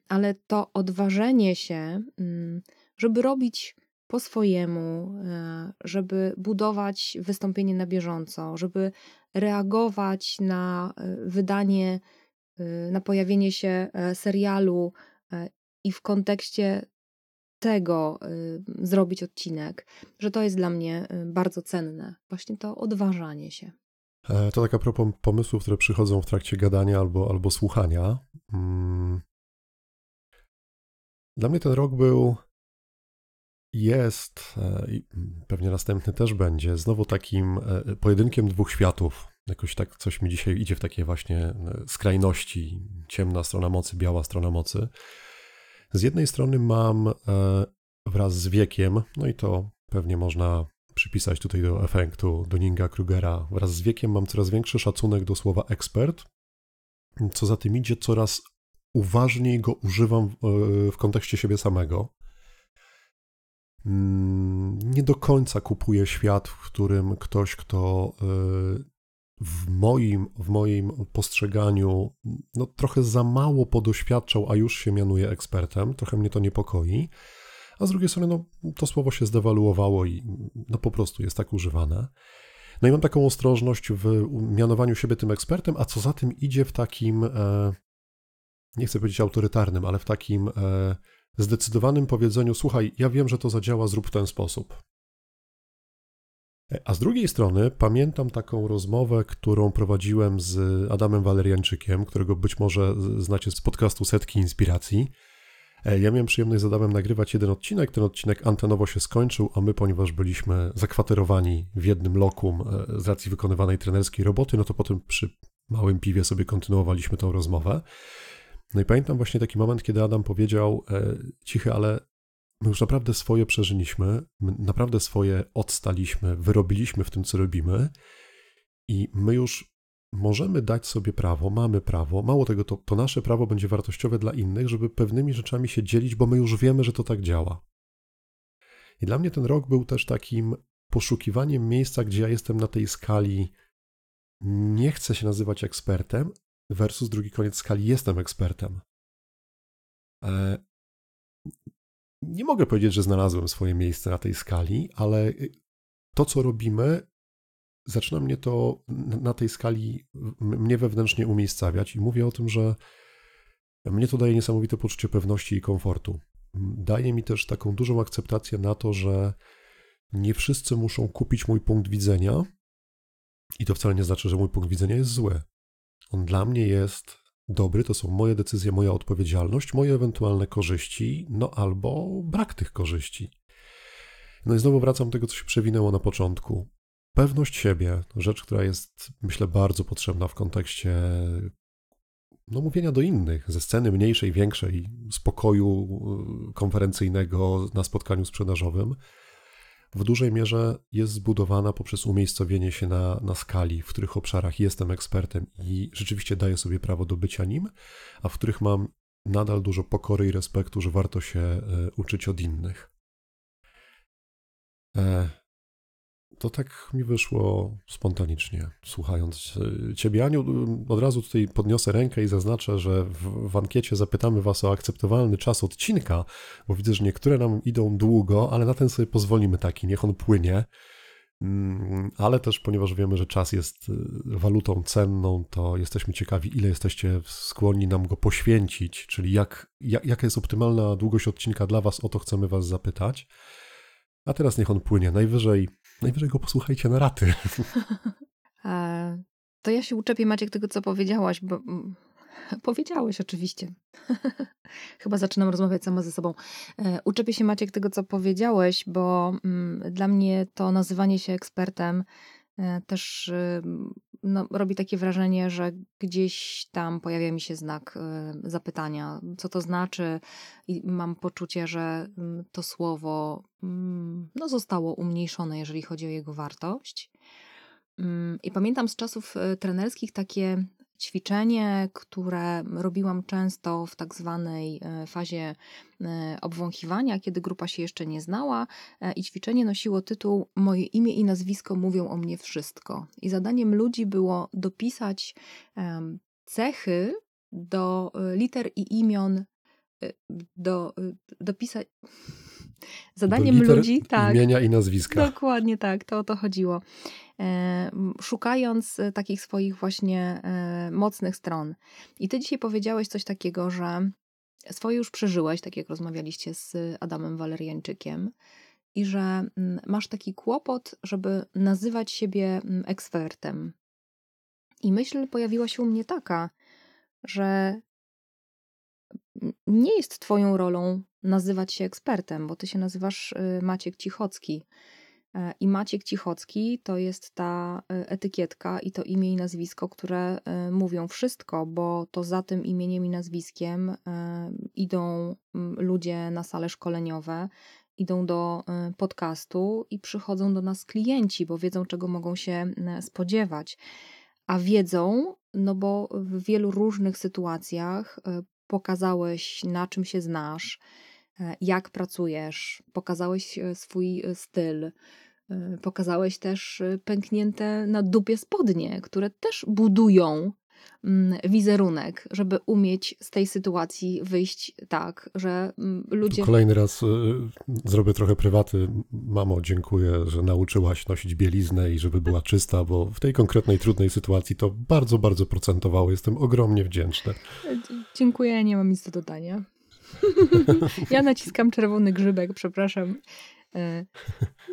ale to odważenie się, mm, żeby robić po swojemu, żeby budować wystąpienie na bieżąco, żeby reagować na e, wydanie, e, na pojawienie się e, serialu i w kontekście tego zrobić odcinek, że to jest dla mnie bardzo cenne. Właśnie to odważanie się. To tak a propos pomysłów, które przychodzą w trakcie gadania albo, albo słuchania. Mm. Dla mnie ten rok był jest e, i pewnie następny też będzie znowu takim e, pojedynkiem dwóch światów. Jakoś tak coś mi dzisiaj idzie w takie właśnie e, skrajności. Ciemna strona mocy, biała strona mocy. Z jednej strony mam wraz z wiekiem, no i to pewnie można przypisać tutaj do efektu Dunninga Krugera, wraz z wiekiem mam coraz większy szacunek do słowa ekspert. Co za tym idzie, coraz uważniej go używam w kontekście siebie samego. Mm, nie do końca kupuję świat, w którym ktoś, kto y, w moim, w moim postrzeganiu no, trochę za mało podoświadczał, a już się mianuje ekspertem, trochę mnie to niepokoi. A z drugiej strony, no, to słowo się zdewaluowało i no, po prostu jest tak używane. No i mam taką ostrożność w mianowaniu siebie tym ekspertem, a co za tym idzie w takim, e, nie chcę powiedzieć autorytarnym, ale w takim e, zdecydowanym powiedzeniu: Słuchaj, ja wiem, że to zadziała, zrób w ten sposób. A z drugiej strony pamiętam taką rozmowę, którą prowadziłem z Adamem Walerianczykiem, którego być może znacie z podcastu Setki Inspiracji. E, ja miałem przyjemność z Adamem nagrywać jeden odcinek. Ten odcinek antenowo się skończył, a my, ponieważ byliśmy zakwaterowani w jednym lokum e, z racji wykonywanej trenerskiej roboty, no to potem przy małym piwie sobie kontynuowaliśmy tą rozmowę. No i pamiętam właśnie taki moment, kiedy Adam powiedział: e, Cichy, ale my już naprawdę swoje przeżyliśmy, my naprawdę swoje odstaliśmy, wyrobiliśmy w tym, co robimy, i my już możemy dać sobie prawo, mamy prawo. Mało tego, to, to nasze prawo będzie wartościowe dla innych, żeby pewnymi rzeczami się dzielić, bo my już wiemy, że to tak działa. I dla mnie ten rok był też takim poszukiwaniem miejsca, gdzie ja jestem na tej skali. Nie chcę się nazywać ekspertem, versus drugi koniec skali jestem ekspertem. E, nie mogę powiedzieć, że znalazłem swoje miejsce na tej skali, ale y, to, co robimy, zaczyna mnie to na tej skali, mnie wewnętrznie umiejscawiać i mówię o tym, że mnie to daje niesamowite poczucie pewności i komfortu. Daje mi też taką dużą akceptację na to, że nie wszyscy muszą kupić mój punkt widzenia i to wcale nie znaczy, że mój punkt widzenia jest zły. On dla mnie jest dobry, to są moje decyzje, moja odpowiedzialność, moje ewentualne korzyści, no albo brak tych korzyści. No i znowu wracam do tego, co się przewinęło na początku. Pewność siebie, rzecz, która jest, myślę, bardzo potrzebna w kontekście no, mówienia do innych ze sceny mniejszej, większej, spokoju y, konferencyjnego na spotkaniu sprzedażowym w dużej mierze jest zbudowana poprzez umiejscowienie się na, na skali, w których obszarach jestem ekspertem i rzeczywiście daję sobie prawo do bycia nim, a w których mam nadal dużo pokory i respektu, że warto się e, uczyć od innych. E, to tak mi wyszło spontanicznie, słuchając e, Ciebie, Aniu. Od razu tutaj podniosę rękę i zaznaczę, że w, w ankiecie zapytamy Was o akceptowalny czas odcinka, bo widzę, że niektóre nam idą długo, ale na ten sobie pozwolimy taki, niech on płynie. Mm, ale też ponieważ wiemy, że czas jest y, walutą cenną, to jesteśmy ciekawi, ile jesteście skłonni nam go poświęcić, czyli jak, jak, jaka jest optymalna długość odcinka dla Was, o to chcemy Was zapytać. A teraz niech on płynie. Najwyżej, najwyżej go posłuchajcie na raty. To ja się uczepię, Maciek, tego, co powiedziałaś, bo mm, powiedziałeś oczywiście. Chyba zaczynam rozmawiać sama ze sobą. E, uczepię się, Maciek, tego, co powiedziałeś, bo mm, dla mnie to nazywanie się ekspertem też y, no, robi takie wrażenie, że gdzieś tam pojawia mi się znak y, zapytania, co to znaczy, i mam poczucie, że mm, to słowo mm, no, zostało umniejszone, jeżeli chodzi o jego wartość. Mm, I pamiętam z czasów e, trenerskich takie ćwiczenie, które robiłam często w tak zwanej e, fazie e, obwąchiwania, kiedy grupa się jeszcze nie znała. I ćwiczenie nosiło tytuł Moje imię i nazwisko mówią o mnie wszystko. I zadaniem ludzi było dopisać cechy do liter i imion, do, dopisać. Zadaniem Do ludzi, tak. Imienia i nazwiska. Dokładnie tak, to o to chodziło. E, szukając e, takich swoich właśnie e, mocnych stron. I ty dzisiaj powiedziałeś coś takiego, że swoje już przeżyłeś, tak jak rozmawialiście z Adamem Waleriańczykiem, i że masz taki kłopot, żeby nazywać siebie ekspertem. I myśl pojawiła się u mnie taka, że nie jest twoją rolą nazywać się ekspertem, bo ty się nazywasz y, Maciek Cichocki. E, I Maciek Cichocki to jest ta y, etykietka i to imię i nazwisko, które y, mówią wszystko, bo to za tym imieniem i nazwiskiem idą ludzie na sale szkoleniowe, idą do podcastu i przychodzą do nas klienci, bo wiedzą, czego mogą się spodziewać. A wiedzą, no bo w wielu różnych sytuacjach pokazałeś, na czym się znasz, e, jak pracujesz, pokazałeś e, swój e, styl, pokazałeś też pęknięte na dupie spodnie, które też budują Mm, wizerunek, żeby umieć z tej sytuacji wyjść tak, że mm, ludzie. Kolejny raz y, zrobię trochę prywaty. Mamo, dziękuję, że nauczyłaś nosić bieliznę i żeby była czysta, bo w tej konkretnej, trudnej sytuacji to bardzo, bardzo procentowało. Jestem ogromnie wdzięczny. Dziękuję, nie mam nic do dodania. Ja naciskam czerwony grzybek, przepraszam. E,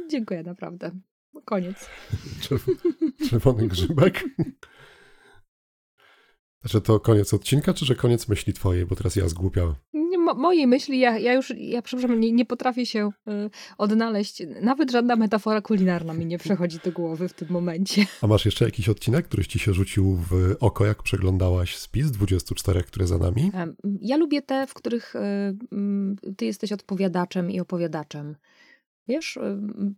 dziękuję naprawdę. Koniec. Czerwony grzybek? Że to koniec odcinka, czy że koniec myśli twojej, bo teraz ja zgłupiałem. Mo mojej myśli, ja, ja już, ja przepraszam, nie, nie potrafię się y, odnaleźć. Nawet żadna metafora kulinarna mi nie przechodzi do głowy w tym momencie. A masz jeszcze jakiś odcinek, któryś ci się rzucił w oko, jak przeglądałaś spis 24, które za nami? Ja lubię te, w których y, y, ty jesteś odpowiadaczem i opowiadaczem. Wiesz, y,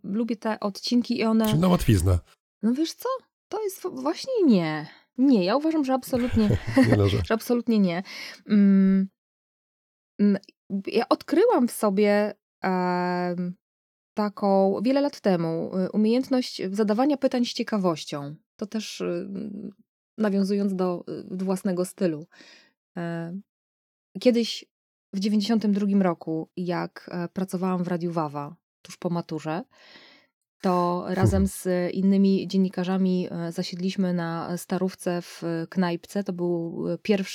lubię te odcinki i one... Czy na łatwiznę. No wiesz co? To jest właśnie nie. Nie, ja uważam, że absolutnie nie. że absolutnie nie. Mm, mm, ja odkryłam w sobie taką wiele lat temu y, umiejętność zadawania pytań z ciekawością. To też y, nawiązując do, y, do własnego stylu. Kiedyś w 92 roku, jak e, pracowałam w Radiu Wawa, tuż po maturze, to razem z innymi dziennikarzami e, zasiedliśmy na starówce w knajpce. To był 1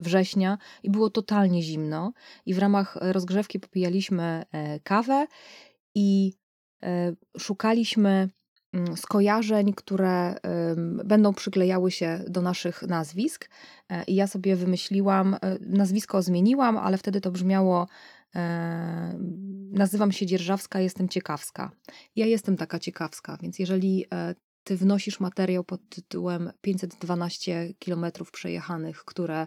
września i było totalnie zimno. I w ramach rozgrzewki popijaliśmy e, kawę i e, szukaliśmy mm, skojarzeń, które będą przyklejały się do naszych nazwisk. I ja sobie wymyśliłam, nazwisko zmieniłam, ale wtedy to brzmiało nazywam się Dzierżawska, jestem ciekawska. Ja jestem taka ciekawska, więc jeżeli e, ty wnosisz materiał pod tytułem 512 kilometrów przejechanych, które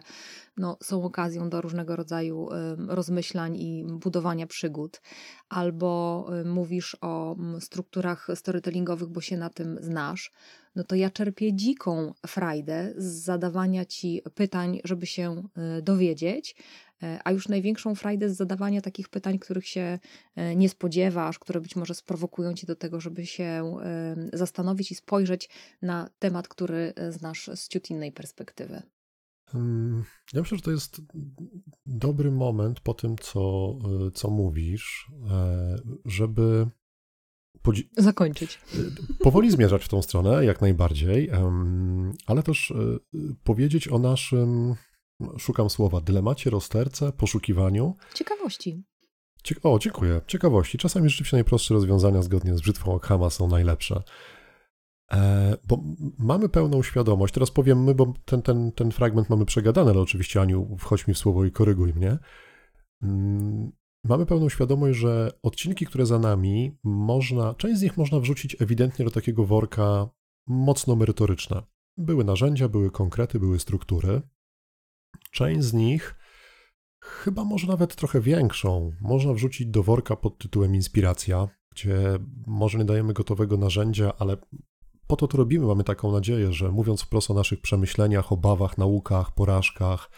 no, są okazją do różnego rodzaju rozmyślań i budowania przygód, albo mówisz o strukturach storytellingowych, bo się na tym znasz, no to ja czerpię dziką frajdę z zadawania ci pytań, żeby się y, dowiedzieć, e, a już największą frajdę z zadawania takich pytań, których się e, nie spodziewasz, które być może sprowokują cię do tego, żeby się zastanowić i spojrzeć na temat, który e, znasz z ciut innej perspektywy. Ja myślę, że to jest dobry moment po tym, co, co mówisz, żeby podzi- Zakończyć. powoli zmierzać w tą stronę, jak najbardziej, ale też e, powiedzieć o naszym, szukam słowa, dylemacie, rozterce, poszukiwaniu. Ciekawości. Cie- o, dziękuję. Ciekawości. Czasami rzeczywiście najprostsze rozwiązania zgodnie z brzytwą Okhama są najlepsze. E, bo mamy pełną świadomość, teraz powiem my, bo ten, ten, ten fragment mamy przegadany, ale oczywiście Aniu, wchodź mi w słowo i koryguj mnie. Mm, Mamy pełną świadomość, że odcinki, które za nami, można, część z nich można wrzucić ewidentnie do takiego worka mocno merytoryczne. Były narzędzia, były konkrety, były struktury. Część z nich, chyba może nawet trochę większą, można wrzucić do worka pod tytułem inspiracja, gdzie może nie dajemy gotowego narzędzia, ale po to to robimy. Mamy taką nadzieję, że mówiąc wprost o naszych przemyśleniach, obawach, naukach, porażkach,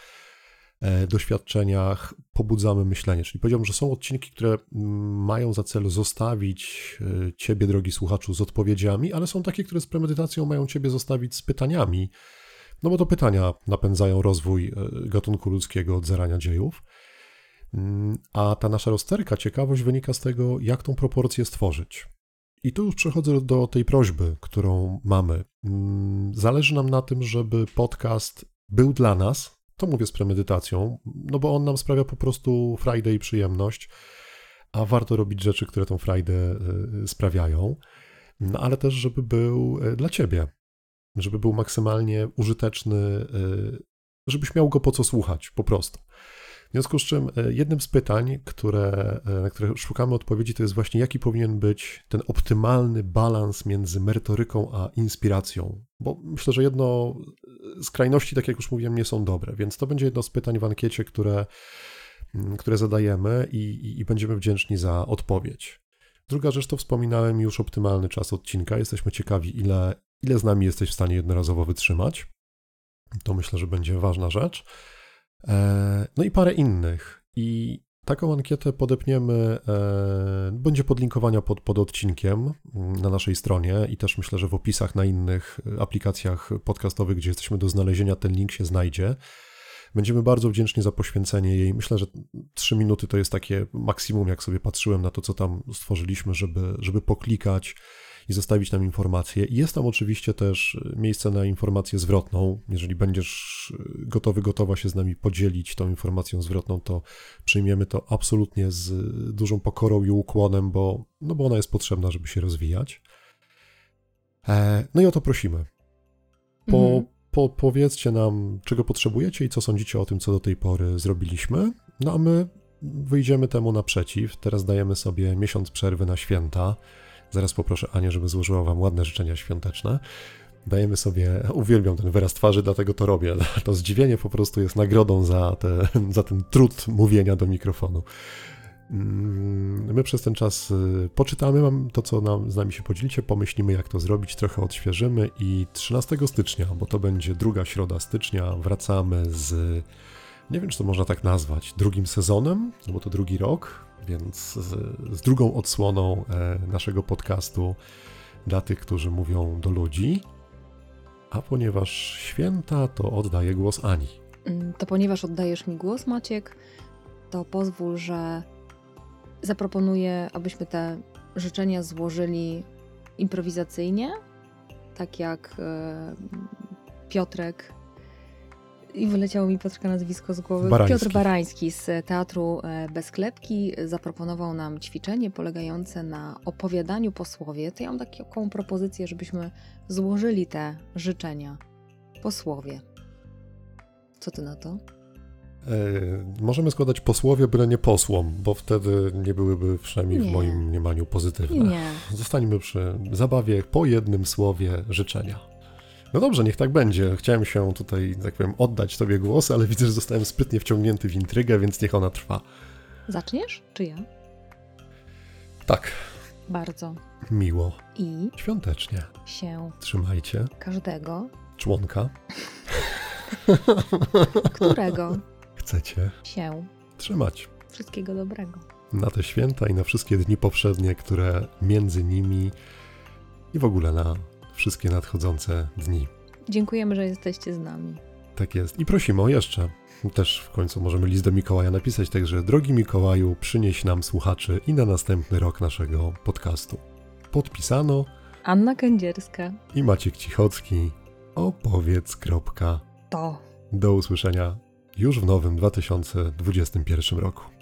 e, doświadczeniach, pobudzamy myślenie. Czyli powiedziałbym, że są odcinki, które mm, mają za cel zostawić e, Ciebie, drogi słuchaczu, z odpowiedziami, ale są takie, które z premedytacją mają Ciebie zostawić z pytaniami. No bo to pytania napędzają rozwój e, gatunku ludzkiego od zarania dziejów. Mm, A ta nasza rozterka, ciekawość wynika z tego, jak tą proporcję stworzyć. I tu już przechodzę do tej prośby, którą mamy. Mm, Zależy nam na tym, żeby podcast był dla nas, to mówię z premedytacją, no bo on nam sprawia po prostu frajdę i przyjemność, a warto robić rzeczy, które tą frajdę y, sprawiają, no ale też, żeby był y, dla ciebie, żeby był maksymalnie użyteczny, y, żebyś miał go po co słuchać, po prostu. W związku z czym e, jednym z pytań, które, e, na które szukamy odpowiedzi, to jest właśnie jaki powinien być ten optymalny balans między merytoryką a inspiracją. Bo myślę, że jedno z krajności, tak jak już mówiłem, nie są dobre, więc to będzie jedno z pytań w ankiecie, które, mm, które zadajemy i, i, i będziemy wdzięczni za odpowiedź. Druga rzecz to wspominałem już optymalny czas odcinka. Jesteśmy ciekawi, ile, ile z nami jesteś w stanie jednorazowo wytrzymać. To myślę, że będzie ważna rzecz. E, No i parę innych. I taką ankietę podepniemy, e, będzie podlinkowania pod, pod odcinkiem mm, na naszej stronie i też myślę, że w opisach na innych aplikacjach podcastowych, gdzie jesteśmy do znalezienia, ten link się znajdzie. Będziemy bardzo wdzięczni za poświęcenie jej. Myślę, że trzy minuty to jest takie maksimum, jak sobie patrzyłem na to, co tam stworzyliśmy, żeby, żeby poklikać i zostawić nam informację. Jest tam oczywiście też miejsce na informację zwrotną. Jeżeli będziesz gotowy, gotowa się z nami podzielić tą informacją zwrotną, to przyjmiemy to absolutnie z dużą pokorą i ukłonem, bo, no bo ona jest potrzebna, żeby się rozwijać. E, No i o to prosimy. Po, Mhm. po, powiedzcie nam, czego potrzebujecie i co sądzicie o tym, co do tej pory zrobiliśmy. No a my wyjdziemy temu naprzeciw. Teraz dajemy sobie miesiąc przerwy na święta. Zaraz poproszę Anię, żeby złożyła Wam ładne życzenia świąteczne. Dajemy sobie, uwielbiam ten wyraz twarzy, dlatego to robię. To zdziwienie po prostu jest nagrodą za, te, za ten trud mówienia do mikrofonu. Mm, My przez ten czas y, poczytamy to, co nam, z nami się podzielicie, pomyślimy, jak to zrobić, trochę odświeżymy i 13 stycznia, bo to będzie druga środa stycznia, wracamy z, nie wiem, czy to można tak nazwać, drugim sezonem, no bo to drugi rok, więc z, z drugą odsłoną e, naszego podcastu dla tych, którzy mówią do ludzi. A ponieważ święta, to oddaję głos Ani. Mm, To ponieważ oddajesz mi głos, Maciek, to pozwól, że zaproponuję, abyśmy te życzenia złożyli improwizacyjnie, tak jak e, Piotrek. I wyleciało mi Piotrka nazwisko z głowy. Barański. Piotr Barański z Teatru e, Bezklepki zaproponował nam ćwiczenie polegające na opowiadaniu po słowie. To ja mam taką propozycję, żebyśmy złożyli te życzenia po słowie. Co ty na to? E, możemy składać posłowie, byle nie posłom, bo wtedy nie byłyby przynajmniej w Nie. moim mniemaniu pozytywne. Nie. Zostańmy przy zabawie po jednym słowie życzenia. No dobrze, niech tak będzie. Chciałem się tutaj, tak powiem, oddać Tobie głos, ale widzę, że zostałem sprytnie wciągnięty w intrygę, więc niech ona trwa. Zaczniesz? Czy ja? Tak, Bardzo. miło, I świątecznie. się Trzymajcie każdego, członka, którego chcecie się trzymać. wszystkiego dobrego. Na te święta i na wszystkie dni poprzednie, które między nimi i w ogóle na wszystkie nadchodzące dni. Dziękujemy, że jesteście z nami. Tak jest. I prosimy o jeszcze. Też w końcu możemy list do Mikołaja napisać, także drogi Mikołaju, przynieś nam słuchaczy i na następny rok naszego podcastu. Podpisano Anna Kędzierska. i Maciek Cichocki. Opowiedz. To. Do usłyszenia już w nowym 2021 roku.